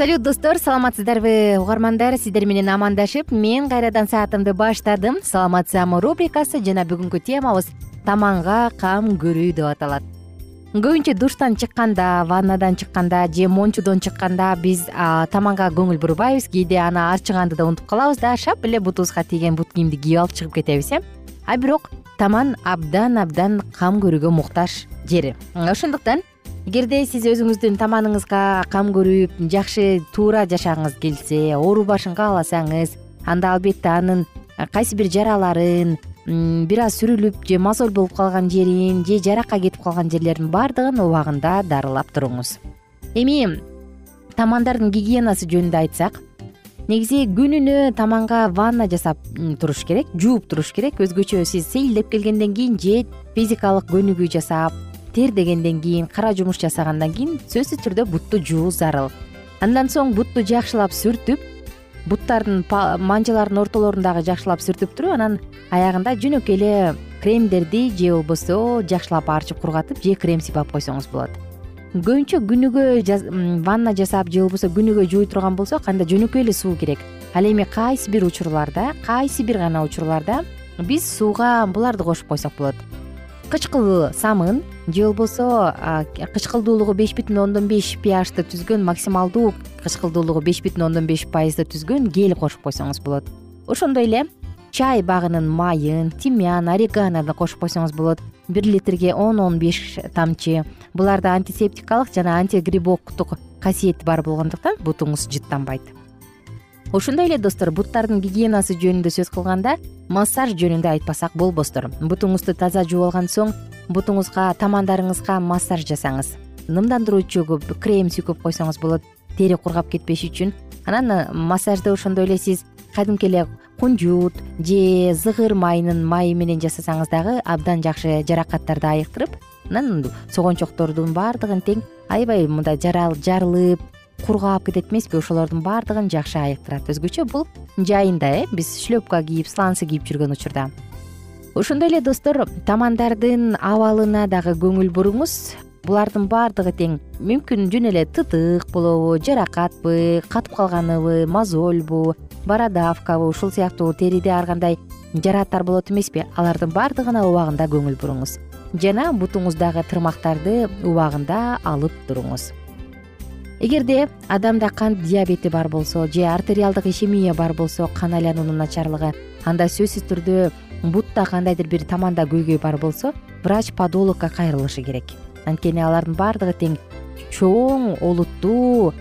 салют достор саламатсыздарбы? Угармандар сиздер менен амандашып мен кайрадан саатымды баштадым. Саламат саама рубрикасы жана бүгүнкү темабыз таманга кам көрүү деп аталат. Көбүнчө душтан чыкканда ваннадан чыкканда же мончудон чыкканда биз таманга көңүл бурбайбыз кээде аны арчыганды да унутуп калабыз да шап эле бутубузга тийген бут кийимди кийип алып чыгып кетебиз э? А бирок таман абдан абдан кам көрүүгө муктаж жер ошондуктан эгерде сиз өзүңүздүн таманыңызга кам көрүп жакшы туура жашагыңыз келсе оорубашын кааласаңыз анда албетте анын кайсы бир жараларын бир аз сүрүлүп же мозоль болуп калган жерин же жаракка кетип калган жерлерин баардыгын убагында дарылап туруңуз. Эми тамандардын гигиенасы жөнүндө айтсак негизи күнүнө таманга ванна жасап туруш керек жууп туруш керек. Өзгөчө сиз сейилдеп келгенден кийин же физикалык көнүгүү жасап тердегенден кийин кара жумуш жасагандан кийин сөзсүз түрдө бутту жууу зарыл. Андан соң бутту жакшылап сүртүп буттардын манжаларынын ортолорун дагы жакшылап сүртүп туруп анан аягында жөнөкөй эле кремдерди же болбосо жакшылап арчып кургатып же крем сыйпап койсоңуз болот. Көбүнчө күнүгө ванна жасап же болбосо күнүгө жууй турган болсок анда жөнөкөй эле суу керек. Ал эми кайсы бир учурларда кайсы бир гана учурларда биз сууга буларды кошуп койсок болот кычкыл самын же болбосо кычкылдуулугу беш бүтүн ондон беш пиашты түзгөн максималдуу кычкылдуулугу беш бүтүн ондон беш пайызды түзгөн гель кошуп койсоңуз болот. Ошондой эле чай багынын майын тимян орегано кошуп койсоңуз болот. Бир литрге он он беш тамчы. Буларда антисептикалык жана антигрибоктук касиети бар болгондуктан бутуңуз жыттанбайт ошондой эле достор буттардын гигиенасы жөнүндө сөз кылганда массаж жөнүндө айтпасак болбостур бутуңузду таза жууп алган соң бутуңузга тамандарыңызга массаж жасаңыз. Нымдандыруучу крем сүйкөп койсоңуз болот тери кургап кетпеш үчүн. Анан э, массажды ошондой эле сиз кадимки эле кунжут же зыгыр майынын майы менен жасасаңыз дагы абдан жакшы жаракаттарды айыктырып анан согончоктордун баардыгын тең аябай мындай жарылып кургап кетет эмеспи. Ошолордун баардыгын жакшы айыктырат. Өзгөчө бул жайында э биз шлепка кийип сланцы кийип жүргөн учурда. Ошондой эле достор тамандардын абалына дагы көңүл буруңуз. Булардын баардыгы тең. Мүмкүн жөн эле тытык болобу жаракатпы катып калганыбы мозольбу бородавкабы ушул сыяктуу териде ар кандай жарааттар болот эмеспи. Алардын баардыгына убагында көңүл буруңуз. Жана бутуңуздагы тырмактарды убагында алып туруңуз эгерде адамда кант диабети бар болсо же артериалдык ишемия бар болсо кан айлануунун начарлыгы анда сөзсүз түрдө бутта кандайдыр бир таманда көйгөй бар болсо врач подологко кайрылышы керек. Анткени алардын баардыгы тең чоң олуттуу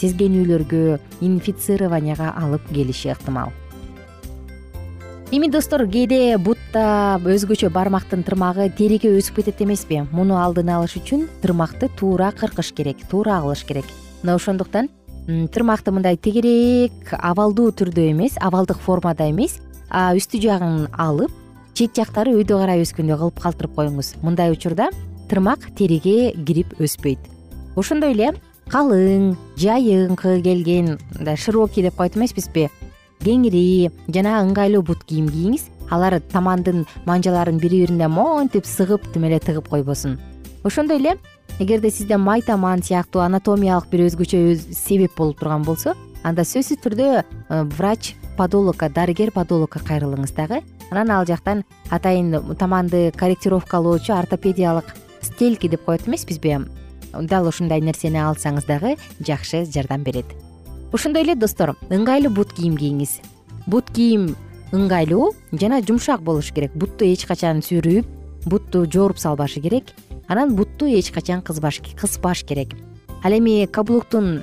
сезгенүүлөргө инфицированияга алып келиши ыктымал эми достор кээде бутта өзгөчө бармактын тырмагы териге өсүп кетет эмеспи? Муну алдын алыш үчүн тырмакты туура кыркыш керек туура кылыш керек. Мына ошондуктан тырмакты мындай тегерээк абалдуу түрдө эмес абалдык формада эмес үстү жагын алып чет жактары өйдө карай өскөндөй кылып калтырып коюңуз. Мындай учурда тырмак териге кирип өспөйт. Ошондой эле калың жайыңкы келген мындай широкий деп коет эмеспизби кеңири жана ыңгайлуу бут кийим кийиңиз алар тамандын манжаларын бири бирине монтип сыгып тим эле тыгып койбосун. Ошондой эле эгерде сизде май таман сыяктуу анатомиялык бир өзгөчө себеп болуп турган болсо анда сөзсүз түрдө э, врач подологко дарыгер подологко кайрылыңыз дагы. Анан ал жактан атайын таманды корректировкалоочу ортопедиялык стельки деп коет эмеспизби? Дал ушундай нерсени алсаңыз дагы жакшы жардам берет ошондой эле достор ыңгайлуу бут кийим кийиңиз. Бут кийим ыңгайлуу жана жумшак болуш керек. Бутту эч качан сүрүп бутту жооруп салбашы керек. Анан бутту эч качан кыспаш керек. Ал эми каблуктун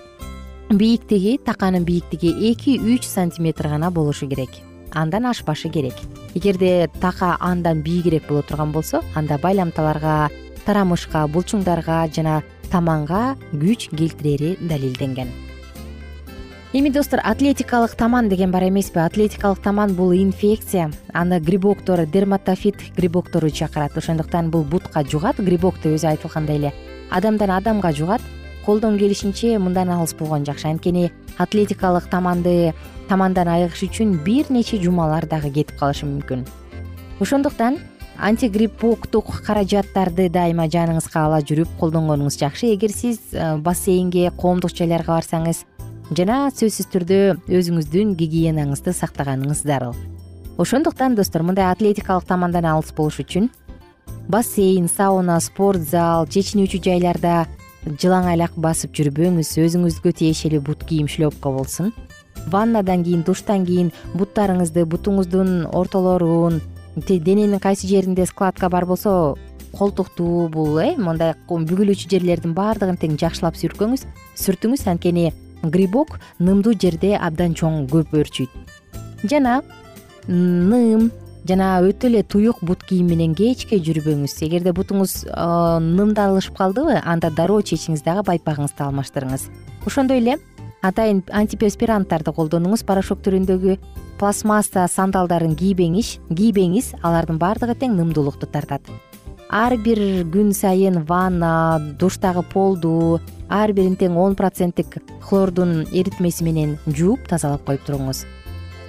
бийиктиги таканын бийиктиги эки үч сантиметр гана болушу керек. Андан ашпашы керек. Эгерде така андан бийигирээк боло турган болсо анда байламталарга тарамышка булчуңдарга жана таманга күч келтирери далилденген эми достор атлетикалык таман деген бар эмеспи? Атлетикалык таман бул инфекция. Аны грибоктор дерматофит грибоктору чакырат. Ошондуктан бул бутка жугат. Грибокто өзү айтылгандай эле. Адамдан адамга жугат. Колдон келишинче мындан алыс болгон жакшы. Анткени атлетикалык таманды тамандан айыгыш үчүн бир нече жумалар дагы кетип калышы мүмкүн. Ошондуктан антигрипоктук каражаттарды дайыма жаныңызга ала жүрүп колдонгонуңуз жакшы. Эгер сиз э, бассейнге коомдук жайларга барсаңыз жана сөзсүз түрдө өзүңүздүн гигиенаңызды сактаганыңыз зарыл ошондуктан достор мындай атлетикалык тамандан алыс болуш үчүн бассейн сауна спорт зал чечинүүчү жайларда жылаң айлак басып жүрбөңүз өзүңүзгө тиешелүү бут кийим шлепка болсун. Ваннадан кийин душтан кийин буттарыңызды бутуңуздун ортолорун дененин кайсы жеринде складка бар болсо колтукту бул э мындай бүгүлүүчү жерлердин баардыгын тең жакшылап сүркөңүз сүртүңүз анткени грибок нымдуу жерде абдан чоң көп өөрчүйт жана ным жана өтө эле туюк бут кийим менен кечке жүрбөңүз. Эгерде бутуңуз нымдалышып калдыбы анда дароо чечиңиз дагы байпагыңызды алмаштырыңыз. Ошондой эле атайын антиперспиранттарды колдонуңуз порошок түрүндөгү пластмасса сандалдарын кийбеңиз кийбеңиз алардын баардыгы тең нымдуулукту тартат ар бир күн сайын ванна душтагы полду ар бирин тең он проценттик хлордун эритмеси менен жууп тазалап коюп туруңуз.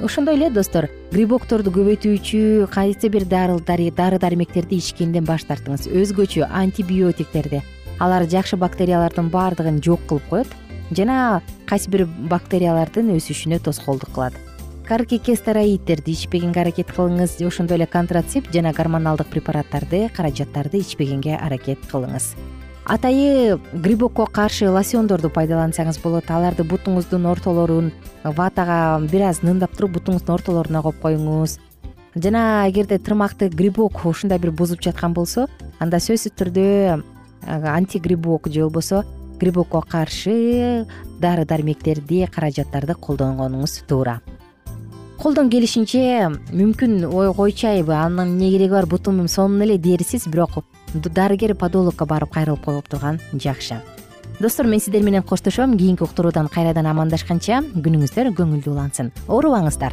Ошондой эле достор грибокторду көбөйтүүчү кайсы бир дары дармектерди ичкенден баш тартыңыз. Өзгөчө антибиотиктерди. Алар жакшы бактериялардын баардыгын жок кылып коет жана кайсы бир бактериялардын өсүшүнө тоскоолдук кылат каркикестероидтерди ичпегенге аракет кылыңыз. Ошондой эле контрацепт жана гормоналдык препараттарды каражаттарды ичпегенге аракет кылыңыз. Атайы грибокко каршы лосьондорду пайдалансаңыз болот. Аларды бутуңуздун ортолорун ватага бир аз нымдап туруп бутуңуздун ортолоруна коюп коюңуз. Жана эгерде тырмакты грибок ушундай бир бузуп жаткан болсо анда сөзсүз түрдө антигрибок же болбосо грибокко каршы дары дармектерди каражаттарды колдонгонуңуз туура колдон келишинче мүмкүн ой койчуайбы анын эмне кереги бар бутум сонун эле дерсиз бирок дарыгер подологко барып кайрылып коюп турган жакшы. Достор мен сиздер менен коштошом. Кийинки уктуруудан кайрадан амандашканча күнүңүздөр көңүлдүү улансын. Оорубаңыздар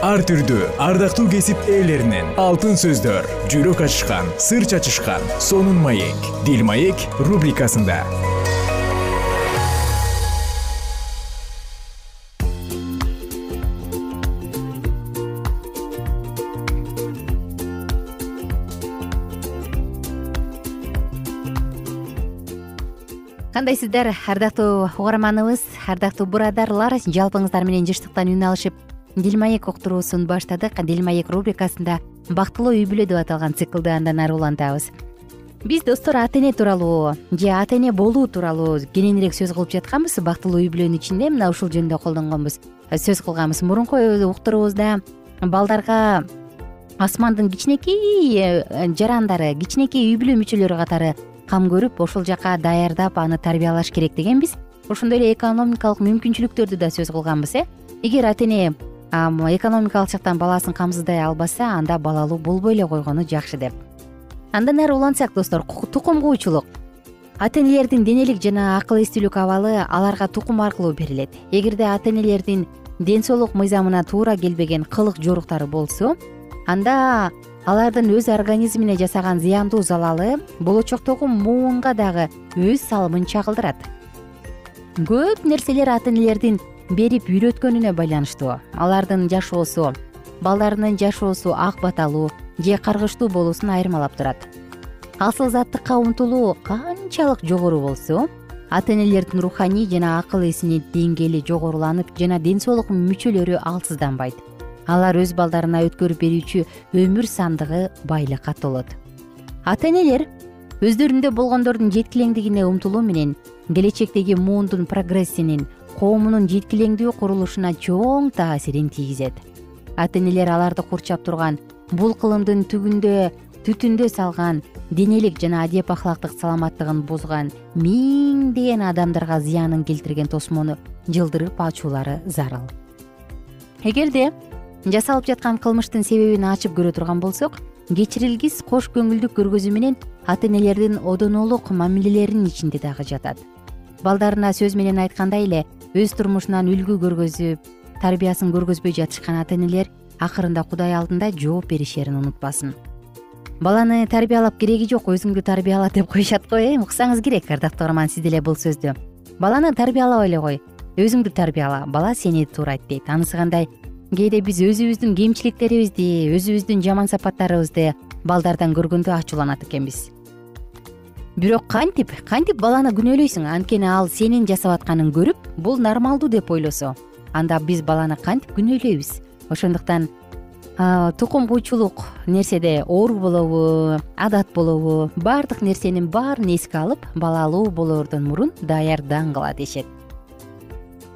ар түрдүү ардактуу кесип ээлеринен. Алтын сөздөр жүрөк ачышкан сыр чачышкан сонун маек. Дил маек рубрикасында. Кандайсыздар ардактуу угарманыбыз ардактуу бурадарлар жалпыңыздар менен жыштыктан үн алышып дил маек уктуруусун баштадык. Дил маек рубрикасында бактылуу үй бүлө деп аталган циклды андан ары улантабыз. Биз достор ата эне тууралуу же ата эне болуу тууралуу кененирээк сөз кылып жатканбыз. Бактылуу үй бүлөнүн ичинде мына ушул жөнүндө колдонгонбуз. Сөз кылганбыз. Мурунку уктуруубузда балдарга асмандын кичинекей э, жарандары кичинекей үй бүлө мүчөлөрү катары кам көрүп ошол жака даярдап аны тарбиялаш керек дегенбиз ошондой эле экономикалык мүмкүнчүлүктөрдү да сөз кылганбыз э. Эгер ата эне экономикалык жактан баласын камсыздай албаса анда балалуу болбой эле койгону жакшы деп. Андан ары улантсак достор тукум куучулук. Ата энелердин денелик жана акыл эстүүлүк абалы аларга тукум аркылуу берилет. Эгерде ата энелердин ден соолук мыйзамына туура келбеген кылык жоруктары болсо анда алардын өз организмине жасаган зыяндуу залалы болочоктогу муунга дагы өз салымын чагылдырат. Көп нерселер ата энелердин берип үйрөткөнүнө байланыштуу. Алардын жашоосу балдарынын жашоосу ак баталуу же каргыштуу болуусун айырмалап турат. Асыл заттыкка умтулуу канчалык жогору болсо ата энелердин руханий жана акыл эсини деңгээли жогоруланып жана ден соолук мүчөлөрү алсызданбайт. Алар өз балдарына өткөрүп берүүчү өмүр сандыгы байлыкка толот. Ата энелер өздөрүндө болгондордун жеткилеңдигине умтулуу менен келечектеги муундун прогрессинин коомунун жеткилеңдүү курулушуна чоң таасирин тийгизет. Ата энелер аларды курчап турган бул кылымдын түгүндө түтүндө салган денелик жана адеп ахлактык саламаттыгын бузган миңдеген адамдарга зыянын келтирген тосмону жылдырып ачуулары зарыл. Эгерде жасалып жаткан кылмыштын себебин ачып көрө турган болсок кечирилгис кош көңүлдүк көргөзүү менен ата энелердин одонолук мамилелеринин ичинде дагы жатат. Балдарына сөз менен айткандай эле өз турмушунан үлгү көргөзүп тарбиясын көргөзбөй жатышкан ата энелер акырында кудай алдында жооп беришерин унутпасын. Баланы тарбиялап кереги жок өзүңдү тарбияла деп коюшат го э уксаңыз керек ардактуу угарман сиз деле бул сөздү. Баланы тарбиялабай эле кой өзүңдү тарбияла бала сени туурайт дейт анысы кандай кээде биз өзүбүздүн кемчиликтерибизди өзүбүздүн жаман сапаттарыбызды балдардан көргөндө ачууланат экенбиз бирок кантип кантип баланы күнөөлөйсүң? Анткени ал сенин жасап атканыңды көрүп бул нормалдуу деп ойлосо. Анда биз баланы кантип күнөөлөйбүз? Ошондуктан тукум куучулук нерседе оор болобу адат болобу баардык нерсенин баарын эске алып балалуу болоордон мурун даярдан кыла дешет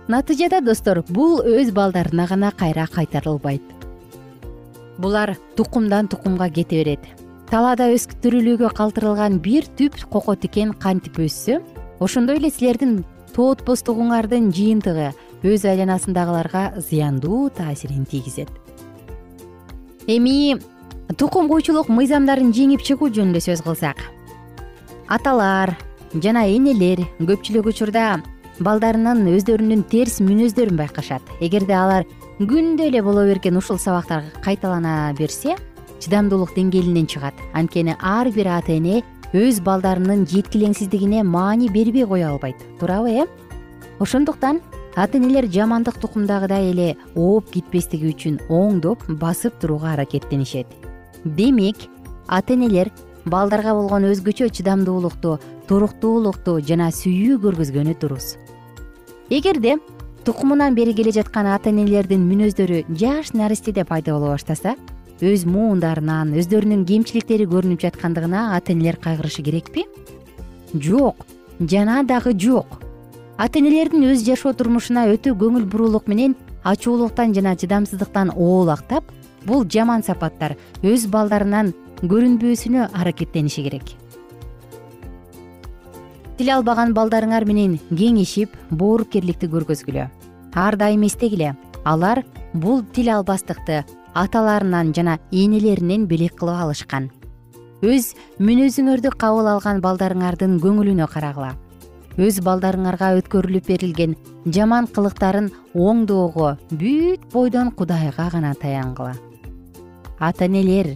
натыйжада достор бул өз балдарына гана кайра кайтарылбайт. Булар тукумдан тукумга кете берет талаада өстүрүлүүгө калтырылган бир түп кoko тикен кантип өссө? Ошондой эле силердин тоотпостугуңардын жыйынтыгы өз айланасындагыларга зыяндуу таасирин тийгизет. Эми тукум куучулук мыйзамдарын жеңип чыгуу жөнүндө сөз кылсак. Аталар жана энелер көпчүлүк учурда балдарынын өздөрүнүн терс мүнөздөрүн байкашат. Эгерде алар күндө эле боло берген ушул сабактар кайталана берсе чыдамдуулук деңгээлинен чыгат. Анткени ар бир ата эне өз балдарынын жеткилеңсиздигине маани бербей кое албайт. Туурабы э? Ошондуктан ата энелер жамандык тукумдагыдай эле ооп кетпестиги үчүн оңдоп басып турууга аракеттенишет. Демек ата энелер балдарга болгон өзгөчө чыдамдуулукту туруктуулукту жана сүйүү көргөзгөнү дурус эгерде тукумунан бери келе жаткан ата энелердин мүнөздөрү жаш наристеде пайда боло баштаса өз муундарынан өздөрүнүн кемчиликтери көрүнүп жаткандыгына ата энелер кайгырышы керекпи? Жок жана дагы жок. Ата энелердин өз жашоо турмушуна өтө көңүл буруулук менен ачуулуктан жана чыдамсыздыктан оолактап бул жаман сапаттар өз балдарынан көрүнбөсүнө аракеттениши керек. Тил албаган балдарыңар менен кеңешип боорукерликти көргөзгүлө. Ар дайым эстегиле. Алар бул тил албастыкты аталарынан жана энелеринен белек кылып алышкан. Өз мүнөзүңөрдү кабыл алган балдарыңардын көңүлүнө карагыла. Өз балдарыңарга өткөрүлүп берилген жаман кылыктарын оңдоого бүт бойдон кудайга гана таянгыла ата энелер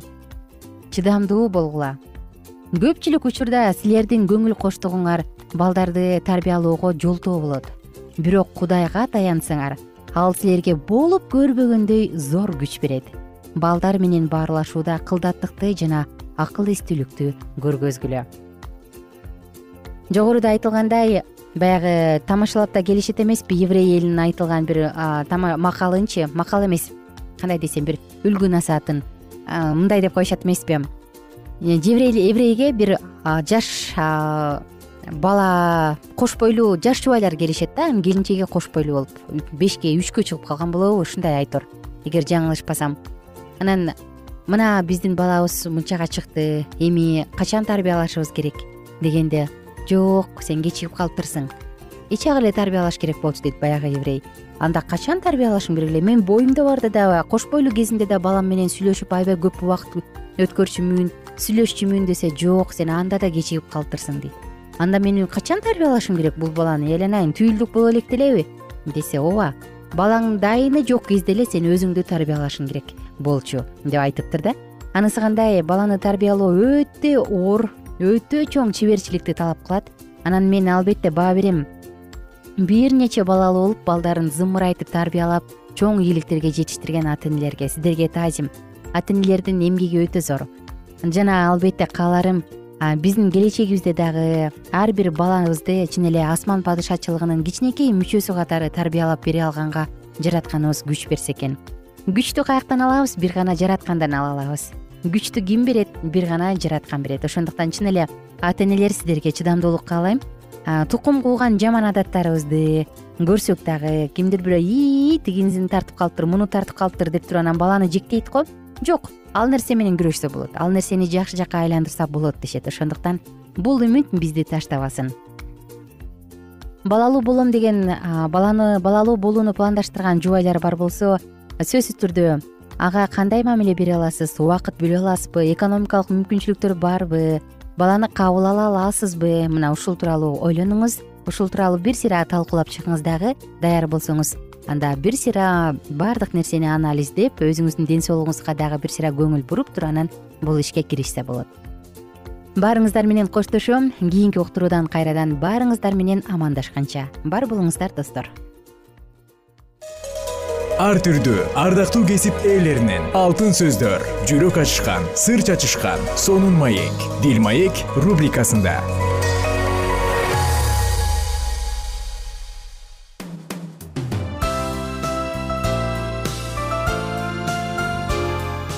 чыдамдуу болгула. Көпчүлүк учурда силердин көңүл коштугуңар балдарды тарбиялоого жолтоо болот. Бирок кудайга таянсаңар ал силерге болуп көрбөгөндөй зор күч берет. Балдар менен баарлашууда кылдаттыкты жана акыл эстүүлүктү көргөзгүлө. Жогоруда айтылгандай баягы тамашалап да келишет эмеспи еврей элинин айтылган бир макалынчы макал эмес. Кандай десем бир үлгү насаатын мындай деп коюшат эмеспи. Еврейге бир жаш бала кош бойлуу жаш жубайлар келишет да. Анын келинчеги кош бойлуу болуп бешке үчкө чыгып калган болобу ушундай айтор. Эгер жаңылышпасам. Анан мына биздин балабыз мынчага чыкты. Эми качан тарбиялашыбыз керек? Дегенде жок сен кечигип калыптырсың эч эле тарбиялаш керек болчу дейт баягы еврей. Анда качан тарбиялашым керек эле? Мен боюмда барда дагы кош бойлуу кезимде да балам менен сүйлөшүп аябай көп убакыт өткөрчүмүн сүйлөшчүмүн десе жок сен анда да кечигип калыптырсың дейт анда мен качан тарбиялашым керек бул баланы? Ыйленайын түйүлдүк боло электе элеби десе ооба балаң дайыны жок кезде эле сен өзүңдү тарбиялашың керек болчу деп айтыптыр да. Анысы кандай? Баланы тарбиялоо өтө оор өтө чоң чеберчиликти талап кылат. Анан мен албетте баа берем. Бир нече балалуу болуп балдарын зымырайтып тарбиялап чоң ийгиликтерге жетиштирген ата энелерге сиздерге таазим ата энелердин эмгеги өтө зор. Жана албетте кааларым биздин келечегибизде дагы ар бир балабызды чын эле асман падышачылыгынын кичинекей мүчөсү катары тарбиялап бере алганга жаратканыбыз күч берсе экен. Күчтү каяктан алабыз бир гана жараткандан ала алабыз. Күчтү ким берет бир гана жараткан берет. Ошондуктан чын эле ата энелер сиздерге чыдамдуулук каалайм тукум кууган жаман адаттарыбызды көрсөк дагы кимдир бирөө ии тигинисин тартып калыптыр муну тартып калыптыр деп туруп анан баланы жектейт го? Жок ал нерсе менен күрөшсө болот ал нерсени жакшы жакка айландырса болот дешет. Ошондуктан бул үмүт бизди таштабасын. Балалуу болом деген баланы балалуу болууну пландаштырган жубайлар бар болсо сөзсүз түрдө ага кандай мамиле бере аласыз убакыт бөлө аласызбы экономикалык мүмкүнчүлүктөр барбы баланы кабыл ала аласызбы? Мына ушул тууралуу ойлонуңуз ушул тууралуу бир сыйра талкуулап чыгыңыз дагы даяр болсоңуз анда бир сыйра баардык нерсени анализдеп өзүңүздүн ден соолугуңузга дагы бир сыйра көңүл буруп туруп анан бул ишке киришсе болот. Баарыңыздар менен коштошом кийинки уктуруудан кайрадан баарыңыздар менен амандашканча. Бар болуңуздар достор. Ар түрдүү ардактуу кесип ээлеринен алтын сөздөр жүрөк ачышкан сыр чачышкан сонун маек дил маек рубрикасында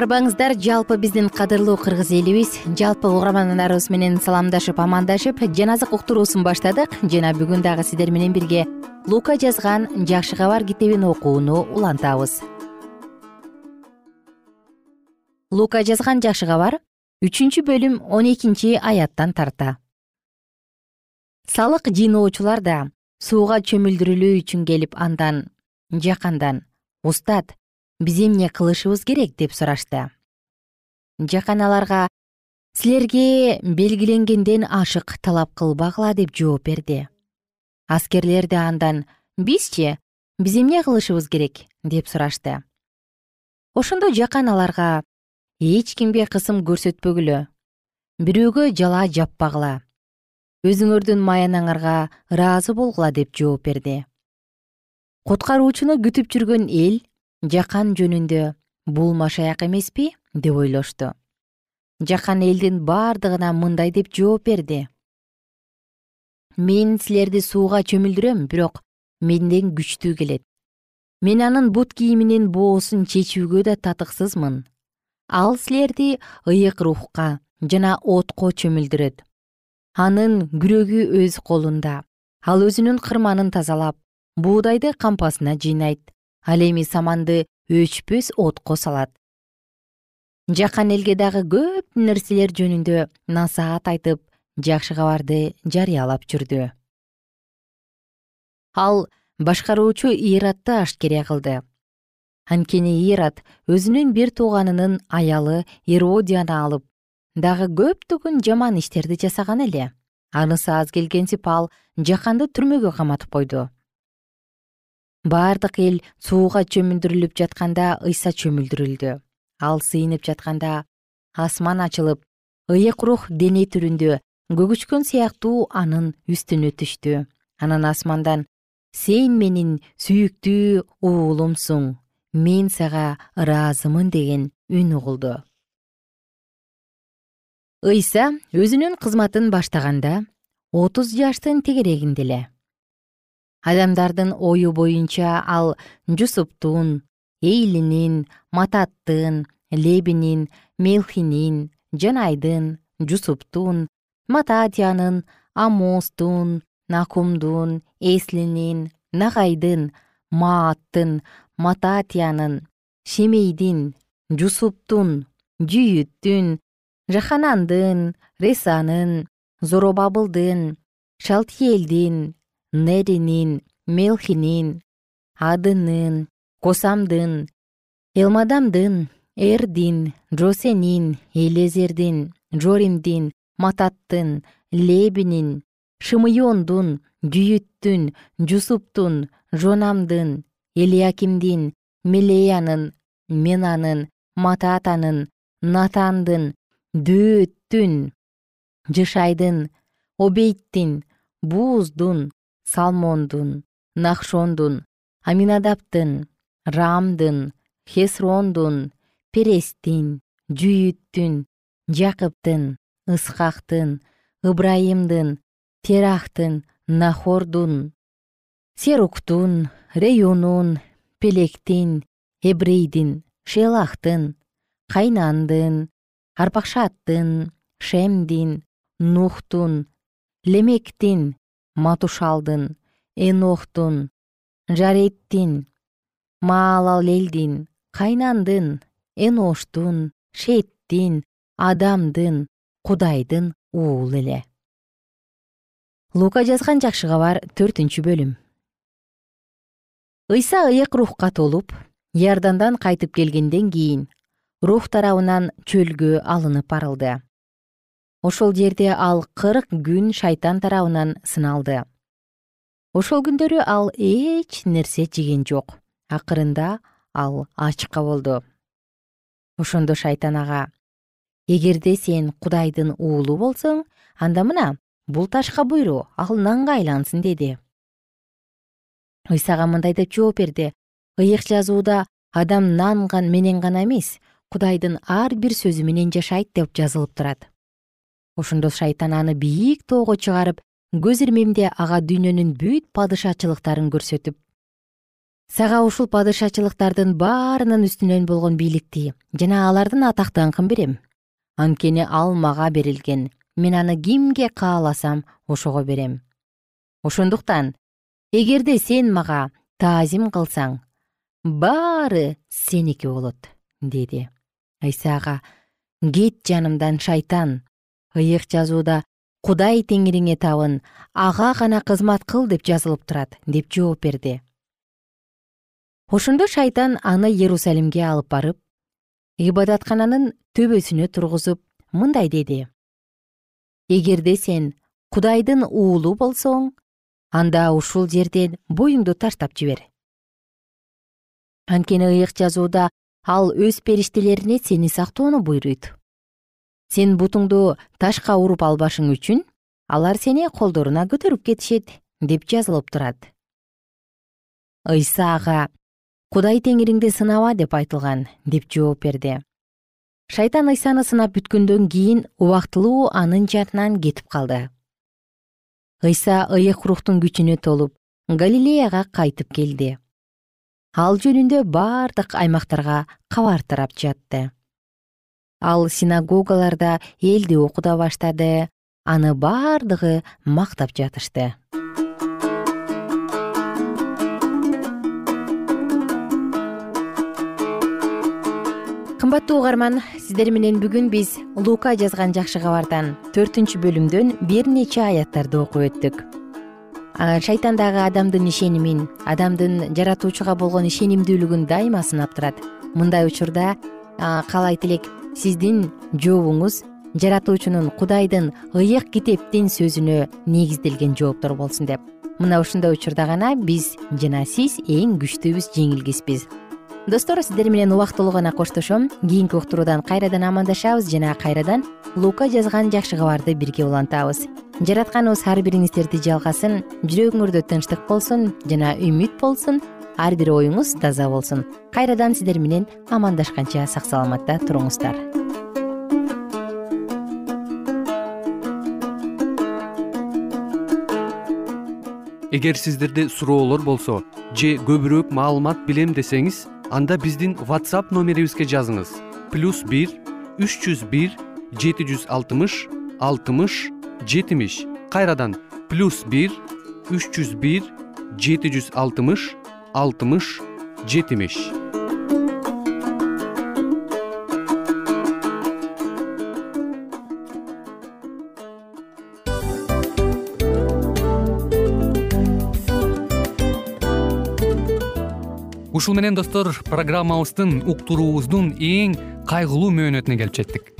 арбаңыздар жалпы биздин кадырлуу кыргыз элибиз. Жалпы угармандарыбыз менен саламдашып амандашып жан азык уктуруусун баштадык. Жана бүгүн дагы сиздер менен бирге лука жазган жакшы кабар китебин окууну улантабыз. Лука жазган жакшы кабар үчүнчү бөлүм он экинчи аяттан тарта. Салык жыйноочулар да сууга чөмүлдүрүлүү үчүн келип андан жакандан устат биз эмне кылышыбыз керек? деп сурашты. Жакан аларга силерге белгиленгенден ашык талап кылбагыла деп жооп берди. Аскерлер да андан бизчи биз эмне кылышыбыз керек? деп сурашты. Ошондо жакан аларга эч кимге кысым көрсөтпөгүлө бирөөгө жала жаппагыла өзүңөрдүн маянаңарга ыраазы болгула деп жооп берди. Куткаруучуну күтүп жүргөн эл жакан жөнүндө бул машаяк эмеспи? деп ойлошту. Жакан элдин бардыгына мындай деп жооп берди. Мен силерди сууга чөмүлдүрөм бирок менден күчтүү келет. Мен анын бут кийиминин боосун чечүүгө да татыксызмын. Ал силерди ыйык рухка жана отко чөмүлдүрөт. Анын күрөгү өз колунда. Ал өзүнүн кырманын тазалап буудайды кампасына жыйнайт ал эми саманды өчпөс отко салат. Жакан элге дагы көп нерселер жөнүндө насаат айтып жакшы кабарды жарыялап жүрдү. Ал башкаруучу иратты ашкере кылды. Анткени ират өзүнүн бир тууганынын аялы иродияны алып дагы көптөгөн жаман иштерди жасаган эле. Анысы аз келгенсип ал жаканды түрмөгө каматып койду бардык эл сууга чөмүлдүрүлүп жатканда ыйса чөмүлдүрүлдү. Ал сыйынып жатканда асман ачылып ыйык рух дене түрүндө көгүчкөн сыяктуу анын үстүнө түштү. Анан асмандан сен менин сүйүктүү уулумсуң мен сага ыраазымын деген үн угулду. Ыйса өзүнүн кызматын баштаганда отуз жаштын тегерегинде эле адамдардын ою боюнча ал жусуптун эйлинин мататтын лебинин мелхинин жанайдын жусуптун мататиянын амостун накумдун эслинин нагайдын мааттын мататиянын шемейдин жусуптун жүйүттүн жаханандын ресанын зоробабылдын шалтиэлдин неринин мелхинин адынын косамдын элмадамдын эрдин жосенин элезердин жоримдин мататтын лебинин шымыондун жүйүттүн жусуптун жонамдын элиякимдин мелеянын менанын мататанын натандын дөөттүн жышайдын обейттин бууздун салмондун нахшондун аминадаптын рамдын хесрондун перестин жүйүттүн жакыптын ыскактын ыбрайымдын терахтын нахордун серуктун реюнун пелектин эбрейдин шелахтын кайнандын арпакшаттын шемдин нухтун лемектин матушалдын энохтун жареттин маалалелдин кайнандын эноштун шеттин адамдын кудайдын уулу эле. Лука жазган жакшы кабар төртүнчү бөлүм. Ыйса ыйык рухка толуп иордандан кайтып келгенден кийин рух тарабынан чөлгө алынып барылды ошол жерде ал кырк күн шайтан тарабынан сыналды. Ошол күндөрү ал эч нерсе жеген жок. Акырында ал ачка болду. Ошондо шайтан ага эгерде сен кудайдын уулу болсоң анда мына бул ташка буйру ал нанга айлансын деди. Ыйсага мындай деп жооп берди. Ыйык жазууда адам нан менен гана эмес кудайдын ар бир сөзү менен жашайт деп жазылып турат ошондо шайтан аны бийик тоого чыгарып көз ирмемде ага дүйнөнүн бүт падышачылыктарын көрсөтүп сага ушул падышачылыктардын баарынын үстүнөн болгон бийликти жана алардын атак даңкын берем. Анткени ал мага берилген мен аны кимге кааласам ошого берем. Ошондуктан эгерде сен мага таазим кылсаң баары сеники болот деди. Ыйса ага кет жанымдан шайтан ыйык жазууда кудай теңириңе табын ага гана кызмат кыл деп жазылып турат деп жооп берди. Ошондо шайтан аны иерусалимге алып барып ибадаткананын төбөсүнө тургузуп мындай деди. Эгерде сен кудайдын уулу болсоң анда ушул жерден буюңду таштап жибер анткени ыйык жазууда ал өз периштелерине сени сактоону буйруйт сен бутуңду ташка уруп албашың үчүн алар сени колдоруна көтөрүп кетишет деп жазылып турат. Ыйса ага кудай теңириңди сынаба деп айтылган деп жооп берди. Шайтан ыйсаны сынап бүткөндөн кийин убактылуу анын жадынан кетип калды. Ыйса ыйык рухтун күчүнө толуп галилеяга кайтып келди. Ал жөнүндө бардык аймактарга кабар тарап жатты ал синагогаларда элди окута баштады. Аны бардыгы мактап жатышты. Кымбаттуу угарман сиздер менен бүгүн биз лука жазган жакшы кабардан төртүнчү бөлүмдөн бир нече аяттарды окуп өттүк. Шайтан дагы адамдын ишенимин адамдын жаратуучуга болгон ишенимдүүлүгүн дайыма сынап турат. Мындай учурда каалайт элек сиздин жообуңуз жаратуучунун кудайдын ыйык китептин сөзүнө негизделген жооптор болсун деп. Мына ушундай учурда гана биз жана сиз эң күчтүүбүз жеңилгиспиз достор сиздер менен убактылуу гана коштошом. Кийинки уктуруудан кайрадан амандашабыз жана кайрадан лука жазган жакшы кабарды бирге улантабыз. Жаратканыбыз ар бириңиздерди жалгасын жүрөгүңөрдө тынчтык болсун жана үмүт болсун ар бир оюңуз таза болсун. Кайрадан сиздер менен амандашканча сак саламатта туруңуздар. Эгер сиздерде суроолор болсо же көбүрөөк маалымат билем десеңиз анда биздин whatsapp номерибизге жазыңыз. Плюс бир үч жүз бир жети жүз алтымыш алтымыш жетимиш. Кайрадан плюс бир үч жүз бир жети жүз алтымыш алтымыш жетимиш. Ушул менен достор программабыздын уктуруубуздун эң кайгылуу мөөнөтүнө келип жеттик